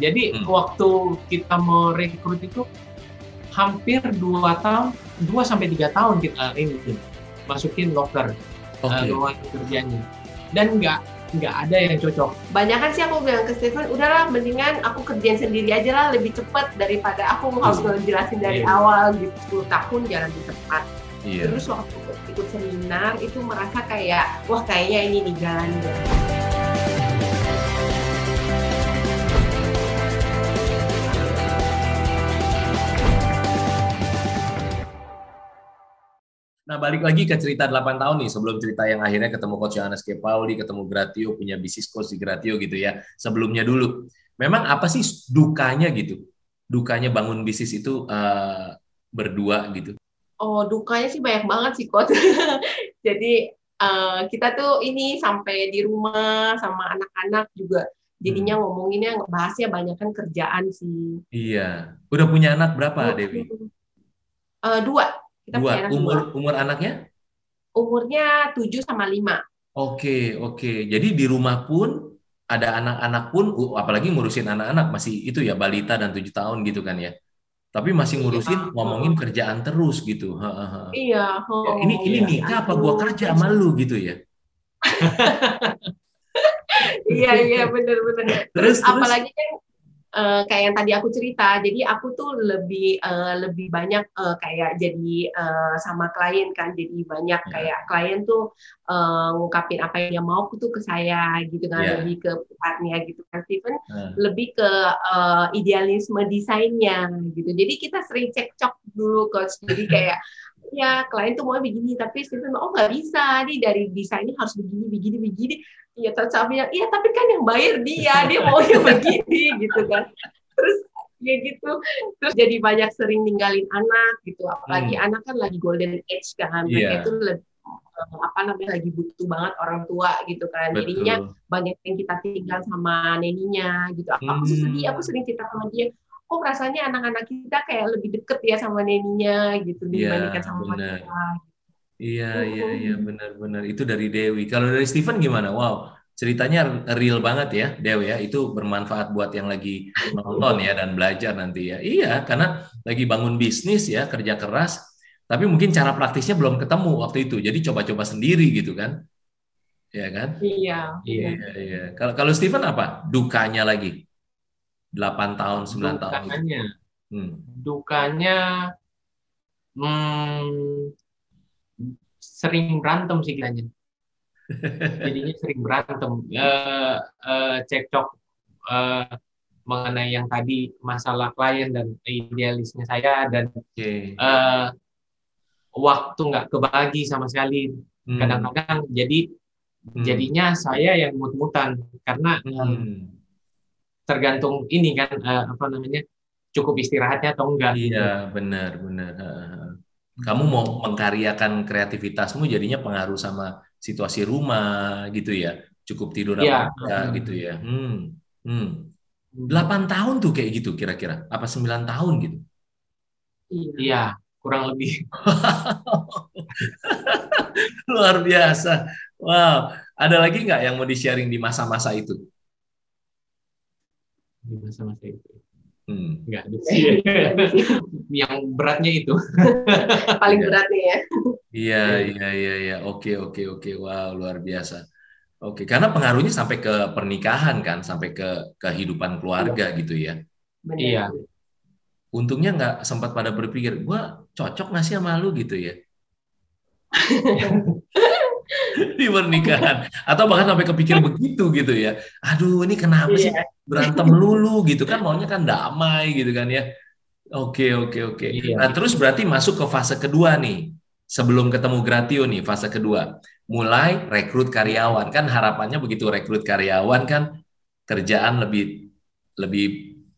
Jadi Hmm. waktu kita mau rekrut itu hampir dua tahun, dua sampai tiga tahun kita ini masukin loker Oke. uh, lowongan kerjanya. Dan nggak nggak ada yang cocok. Banyak kan sih aku bilang ke Stephen, udahlah mendingan aku kerjain sendiri aja lah lebih cepat daripada aku harus ngejelasin dari Iya. awal gitu 10 tahun jalan di cepat. Iya. Terus waktu ikut seminar itu merasa kayak wah kayaknya ini nih jalannya. Nah, balik lagi ke cerita 8 tahun nih, sebelum cerita yang akhirnya ketemu Coach Yohanes K. Pauli, ketemu Gratio, punya bisnis coach di Gratio gitu ya. Sebelumnya dulu, memang apa sih dukanya gitu? Dukanya bangun bisnis itu eh, berdua gitu. Oh dukanya sih banyak banget sih Coach. Jadi eh, kita tuh ini sampai di rumah sama anak-anak juga jadinya ngomonginnya bahasnya banyak kan kerjaan sih. Iya. Udah punya anak berapa, Dewi? eh, dua. Kita Dua. punya anak Umur dua. umur anaknya? Umurnya 7 sama 5. Oke, oke. Jadi di rumah pun ada anak-anak pun, apalagi ngurusin anak-anak masih itu ya balita dan tujuh tahun gitu kan ya. Tapi masih ngurusin Iya. ngomongin kerjaan terus gitu. Iya. Ya, ini ini iya. nikah apa gua kerja sama lu gitu ya. Iya iya benar-benar. Terus, terus? apalagi kan eh, kayak yang tadi aku cerita, jadi aku tuh lebih eh, lebih banyak eh, kayak jadi eh, sama klien kan, jadi banyak Ya. kayak klien tuh eh, ngungkapin apa yang dia mau tuh ke saya gitu kan, Ya. lebih ke partnya gitu kan, Steven Nah, lebih ke eh, idealisme desainnya gitu. Jadi kita sering cekcok dulu coach. Jadi kayak ya klien tuh mau begini tapi Steven oh nggak bisa nih dari desainnya harus begini begini begini. Iya terus saya bilang iya tapi kan yang bayar dia dia maunya begini gitu kan. Terus ya gitu terus jadi banyak sering ninggalin anak gitu apalagi anak kan lagi golden age kan mereka Hmm. Iya. itu lebih eh, apa namanya lagi butuh banget orang tua gitu kan jadinya betul. banyak yang kita tinggal sama neninya gitu. Aku sih Hmm. sedih, aku sering cerita sama dia. Kok rasanya anak-anak kita kayak lebih deket ya sama neninya gitu Iya, dibandingkan sama benar. kita. Iya, iya, Mm-mm. iya, benar-benar. Itu dari Dewi. Kalau dari Steven gimana? Wow, ceritanya real banget ya, Dewi ya. Itu bermanfaat buat yang lagi nonton ya dan belajar nanti ya. Iya, karena lagi bangun bisnis ya, kerja keras. Tapi mungkin cara praktisnya belum ketemu waktu itu. Jadi coba-coba sendiri gitu kan. Iya kan? Iya. Iya. Iya, iya. Kalau kalau Steven apa? Dukanya lagi. 8 tahun, 9 tahun. gitu. Dukanya, Hmm. dukanya hmm, sering berantem sih kiranya. Jadinya sering berantem. Eh, eh, cekcok eh, mengenai yang tadi masalah klien dan idealisnya saya dan Oke. eh, waktu nggak kebagi sama sekali. Hmm. Kadang-kadang jadi Hmm. jadinya saya yang mut-mutan karena Hmm. Tergantung ini kan eh, apa namanya cukup istirahatnya atau enggak. Iya, benar, benar. Ha. Kamu mau mengkaryakan kreativitasmu jadinya pengaruh sama situasi rumah gitu ya. Cukup tidur Iya. apa enggak gitu ya. Hmm. Hmm. 8 tahun tuh kayak gitu kira-kira. Apa 9 tahun gitu? Iya. Iya, kurang lebih. Luar biasa. Wow. Ada lagi nggak yang mau di-sharing di masa-masa itu? Di masa-masa itu. Hmm. Ada sih. yang beratnya itu. Paling Iya. berat nih ya. Iya, iya, iya, iya. Oke, oke, oke. Wow, luar biasa. Oke, karena pengaruhnya sampai ke pernikahan kan, sampai ke kehidupan keluarga gitu ya. Benar. Iya. Untungnya nggak sempat pada berpikir, gua cocok nggak sih sama lu gitu ya. Di pernikahan. Atau bahkan sampai kepikir begitu gitu ya. Aduh, ini kenapa sih Iya. berantem lulu gitu kan, maunya kan damai gitu kan ya. Oke, oke, oke. Iya. Nah, terus berarti masuk ke fase kedua nih. Sebelum ketemu Gratio nih, fase kedua. Mulai rekrut karyawan. Kan harapannya begitu rekrut karyawan kan kerjaan lebih lebih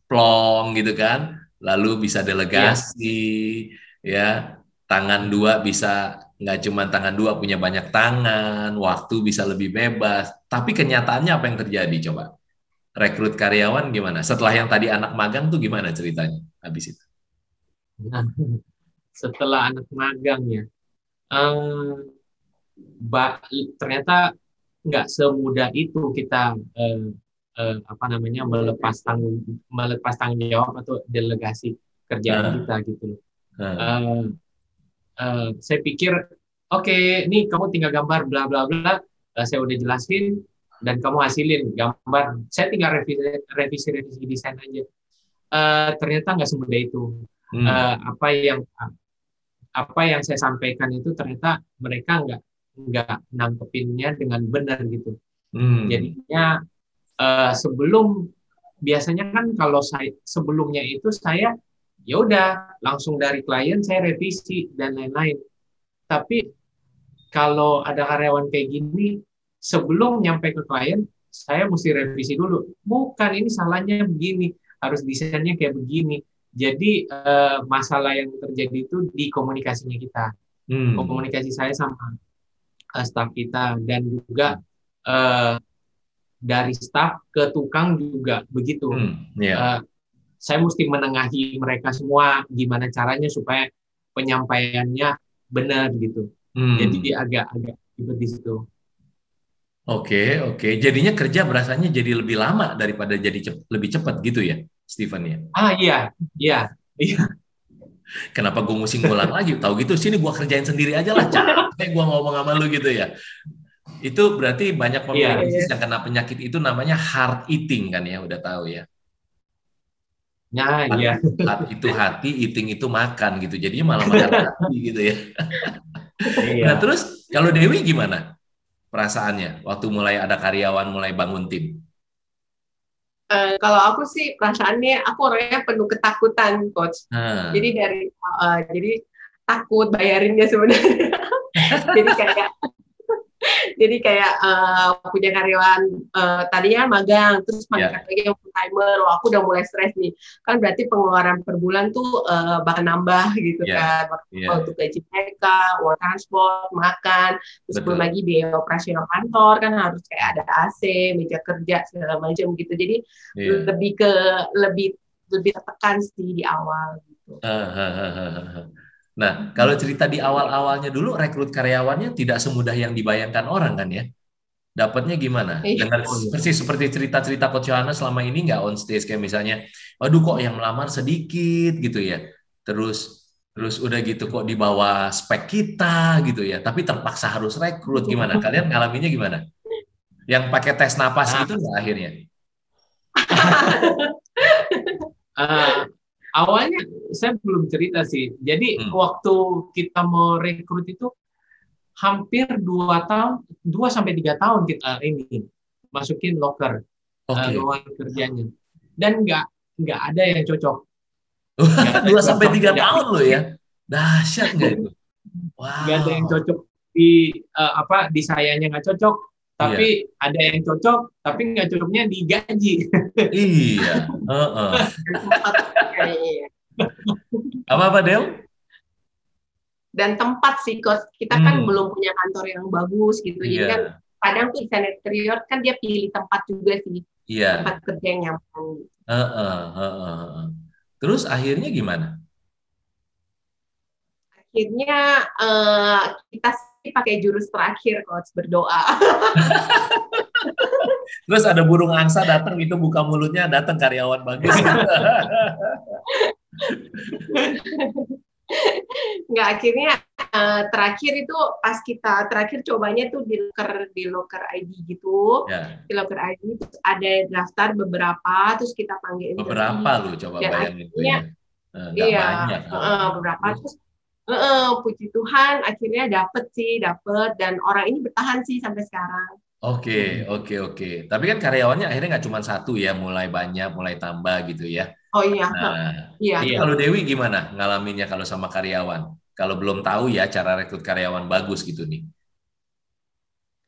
plong gitu kan. Lalu bisa delegasi ya. Tangan dua bisa nggak cuma tangan dua punya banyak tangan, waktu bisa lebih bebas. Tapi kenyataannya apa yang terjadi coba? Rekrut karyawan gimana? Setelah yang tadi anak magang tuh gimana ceritanya habis itu? Nah, setelah anak magang ya, ba- ternyata nggak semudah itu kita eh, uh, apa namanya melepas tanggung melepas tanggung jawab atau delegasi kerjaan uh. kita gitu loh. Uh. Uh, uh, saya pikir oke, okay, nih kamu tinggal gambar bla bla bla, uh, saya udah jelasin dan kamu hasilin gambar. Saya tinggal revisi revisi, revisi desain aja. Uh, ternyata nggak semudah itu. Hmm. Uh, apa yang apa yang saya sampaikan itu ternyata mereka nggak nggak nangkepinnya dengan benar gitu. Hmm. Jadinya uh, sebelum biasanya kan kalau saya sebelumnya itu saya ya udah langsung dari klien saya revisi dan lain-lain. Tapi kalau ada karyawan kayak gini sebelum nyampe ke klien saya mesti revisi dulu. Bukan ini salahnya begini, harus desainnya kayak begini jadi uh, masalah yang terjadi itu di komunikasinya kita, hmm. komunikasi saya sama uh, staff kita dan juga uh, dari staff ke tukang juga begitu. Hmm. Yeah. Uh, saya mesti menengahi mereka semua gimana caranya supaya penyampaiannya benar gitu. Hmm. Jadi agak-agak ribet di situ. Oke, oke. Jadinya kerja berasanya jadi lebih lama daripada jadi cep lebih cepat gitu ya? Stephen ya? Ah iya, iya, iya. Kenapa gue mesti ngulang lagi? Tahu gitu, sini gue kerjain sendiri aja lah. Capek gue ngomong sama lu gitu ya. Itu berarti banyak pemilik yeah, bisnis yeah. yang kena penyakit itu namanya hard eating kan ya, udah tahu ya. Nah, iya. Hard itu hati, eating itu makan gitu. Jadinya malah makan hati gitu ya. Iya. Nah terus kalau Dewi gimana perasaannya waktu mulai ada karyawan mulai bangun tim? Uh, kalau aku sih perasaannya aku orangnya penuh ketakutan coach. Hmm. Jadi dari uh, jadi takut bayarinnya sebenarnya. jadi kayak jadi kayak uh, punya karyawan uh, tadinya magang terus mangkat yeah. lagi yang full timer wah aku udah mulai stres nih kan berarti pengeluaran per bulan tuh uh, bakal nambah gitu yeah. kan yeah. untuk gaji mereka uang transport makan terus belum lagi biaya operasional kantor kan harus kayak ada AC meja kerja segala macam gitu jadi yeah. lebih ke lebih lebih tertekan sih di awal gitu. Uh, Nah, kalau cerita di awal-awalnya dulu rekrut karyawannya tidak semudah yang dibayangkan orang kan ya? Dapatnya gimana? Iya. Dengan persis seperti cerita-cerita Coach Yohana selama ini nggak on stage kayak misalnya, waduh kok yang melamar sedikit gitu ya. Terus terus udah gitu kok di bawah spek kita gitu ya. Tapi terpaksa harus rekrut gimana? Kalian ngalaminnya gimana? Yang pakai tes napas nah. itu nggak akhirnya? uh, awalnya saya belum cerita sih. Jadi hmm. waktu kita mau rekrut itu hampir dua tahun, dua sampai tiga tahun kita ini masukin locker okay. uh, ruang kerjanya, dan nggak nggak ada yang cocok. dua sampai tiga tahun loh ya, dahsyat nggak itu? Wow. Gak ada yang cocok di uh, apa di sayanya nggak cocok, tapi yeah. ada yang cocok tapi nggak cocoknya digaji iya uh -uh. Apa apa Del dan tempat sih kos kita kan hmm. belum punya kantor yang bagus gitu yeah. jadi iya. kan kadang tuh desain interior kan dia pilih tempat juga sih yeah. tempat kerja yang nyaman uh, uh, uh, uh. terus akhirnya gimana akhirnya uh, kita pakai jurus terakhir coach berdoa. Terus ada burung angsa datang itu buka mulutnya datang karyawan bagus. Nggak akhirnya uh, terakhir itu pas kita terakhir cobanya tuh di locker di locker ID gitu yeah. di locker ID terus ada daftar beberapa terus kita panggil beberapa lu coba bayangin ya. Uh, iya banyak, uh, beberapa terus Uh, puji Tuhan akhirnya dapet sih dapet dan orang ini bertahan sih sampai sekarang. Oke oke oke. Tapi kan karyawannya akhirnya nggak cuma satu ya, mulai banyak, mulai tambah gitu ya. Oh iya. Nah, iya. Kalau Dewi gimana ngalaminnya kalau sama karyawan? Kalau belum tahu ya cara rekrut karyawan bagus gitu nih.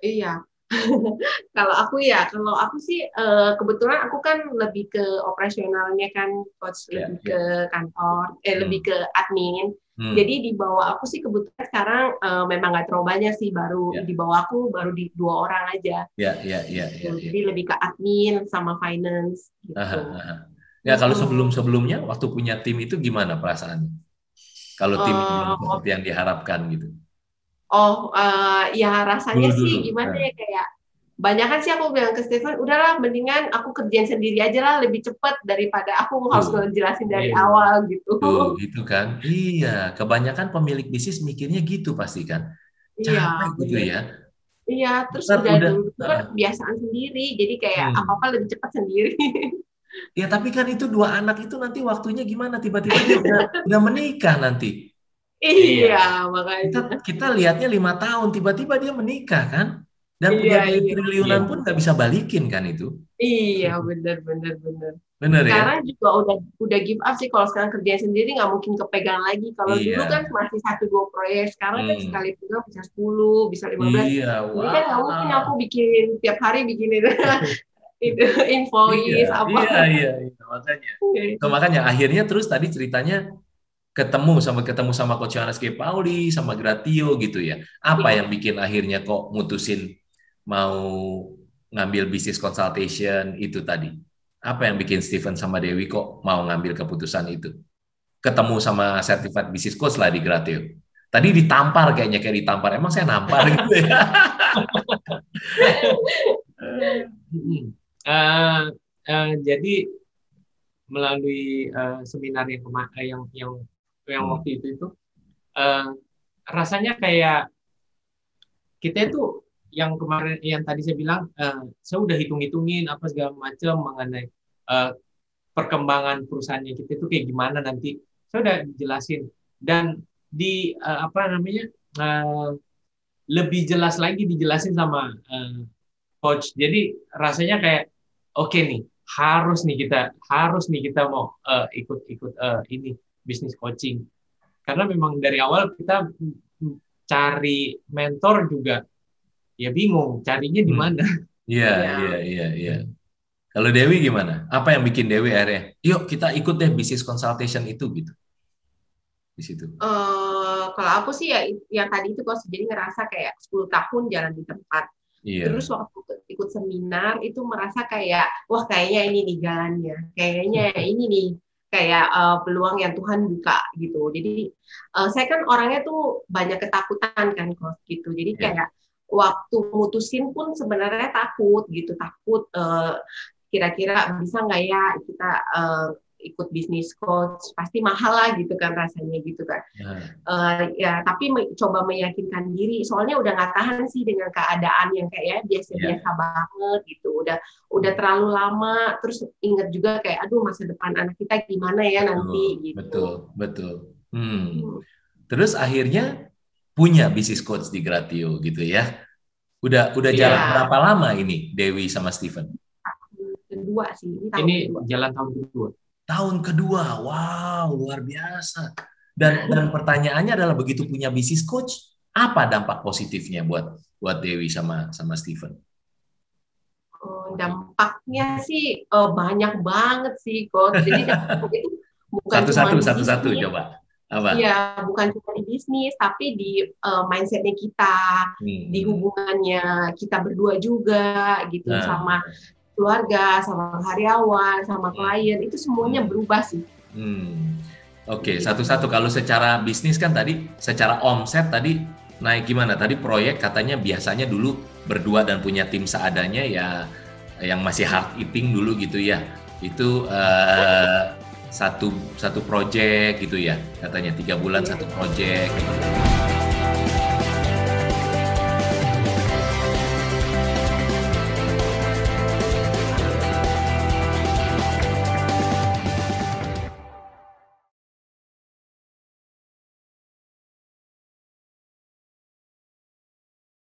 Iya. kalau aku ya, kalau aku sih uh, kebetulan aku kan lebih ke operasionalnya kan, coach yeah, lebih yeah. ke kantor, eh hmm. lebih ke admin. Hmm. Jadi di bawah aku sih kebetulan sekarang uh, memang nggak terlalu banyak sih baru yeah. di bawah aku baru di dua orang aja. Ya ya ya. ya, Jadi lebih ke admin sama finance. Gitu. Aha, aha. Ya kalau sebelum sebelumnya waktu punya tim itu gimana perasaannya? Kalau tim uh, seperti yang diharapkan gitu. Oh uh, ya rasanya dulu, sih gimana ya kayak banyak kan sih aku bilang ke Stephen, udahlah mendingan aku kerjain sendiri aja lah lebih cepat daripada aku harus ngejelasin dari Iya. awal gitu. Tuh, gitu kan. Iya, kebanyakan pemilik bisnis mikirnya gitu pasti kan. Iya, Capek gitu bener. ya. Iya, terus Ntar udah kan kebiasaan sendiri, jadi kayak Hmm. apa-apa lebih cepat sendiri. Ya tapi kan itu dua anak itu nanti waktunya gimana? Tiba-tiba dia udah, udah menikah nanti. iya, Kita makanya. kita lihatnya lima tahun, tiba-tiba dia menikah kan? Dan punya Iya, duit iya. triliunan Iya. pun nggak bisa balikin kan itu? Iya, bener, bener, bener. Bener ya? Sekarang juga udah udah give up sih kalau sekarang kerjaan sendiri nggak mungkin kepegang lagi. Kalau Iya. dulu kan masih satu dua proyek, sekarang kan Hmm. sekali pegang bisa 10, bisa 15. Iya, Ini kan nggak mungkin aku bikin tiap hari bikin itu, itu invoice Iya, apa. iya, iya, iya, makanya. So, makanya akhirnya terus tadi ceritanya ketemu sama ketemu sama Coach Yohanes K. Pauli sama Gratio gitu ya. Apa yang bikin akhirnya kok mutusin mau ngambil bisnis consultation itu tadi? Apa yang bikin Steven sama Dewi kok mau ngambil keputusan itu? Ketemu sama certified business coach lah di Gratio. Tadi ditampar kayaknya kayak ditampar. Emang saya nampar gitu ya. Eh, eh, jadi melalui eh, seminar yang kema- yang yang yang Hmm. waktu itu itu eh, rasanya kayak kita itu yang kemarin yang tadi saya bilang eh, saya udah hitung-hitungin apa segala macam mengenai eh, perkembangan perusahaannya kita itu kayak gimana nanti. Saya udah jelasin. Dan di eh, apa namanya eh, lebih jelas lagi dijelasin sama eh, coach. Jadi rasanya kayak oke nih harus nih kita harus nih kita mau ikut-ikut eh, ini bisnis coaching. Karena memang dari awal kita mm, cari mentor juga ya bingung carinya di Hmm. mana Iya, Iya. iya, iya, iya. Kalau Dewi gimana? Apa yang bikin Dewi akhirnya? Yuk kita ikut deh bisnis consultation itu gitu. Di situ. Eh, kalau aku sih ya yang tadi itu kok jadi ngerasa kayak 10 tahun jalan di tempat. Iya. Terus waktu ikut seminar itu merasa kayak wah kayaknya ini nih jalannya. Kayaknya ini nih kayak eh, peluang yang Tuhan buka gitu. Jadi eh, saya kan orangnya tuh banyak ketakutan kan kok gitu. Jadi Iya. kayak waktu mutusin pun sebenarnya takut gitu, takut eh, kira-kira bisa nggak ya kita eh, ikut bisnis coach pasti mahal lah gitu kan rasanya gitu kan Nah, Eh, ya tapi me- coba meyakinkan diri soalnya udah nggak tahan sih dengan keadaan yang kayak biasa-biasa banget gitu udah udah terlalu lama terus inget juga kayak aduh masa depan anak kita gimana ya nanti betul, gitu betul, betul. Hmm. Hmm. Terus akhirnya punya bisnis coach di Gratio gitu ya. Udah udah Iya. jalan berapa lama ini Dewi sama Steven? kedua sih ini tahun ini kedua jalan tahun kedua Tahun kedua. Wow, luar biasa. Dan dan pertanyaannya adalah begitu punya bisnis coach, apa dampak positifnya buat buat Dewi sama sama Steven? Eh, dampaknya sih eh, banyak banget sih coach jadi itu bukan Satu-satu, satu-satu coba. Apa? Iya, bukan cuma di bisnis, tapi di eh, mindsetnya kita, Hmm. di hubungannya kita berdua juga, gitu, Nah. sama keluarga, sama karyawan, sama klien, itu semuanya Hmm. berubah sih. Hmm. Oke, satu-satu. Kalau secara bisnis kan tadi, secara omset tadi naik gimana? Tadi proyek katanya biasanya dulu berdua dan punya tim seadanya ya, yang masih hard eating dulu gitu ya. Itu eh, satu satu proyek gitu ya, katanya tiga bulan Iya. satu proyek. Gitu.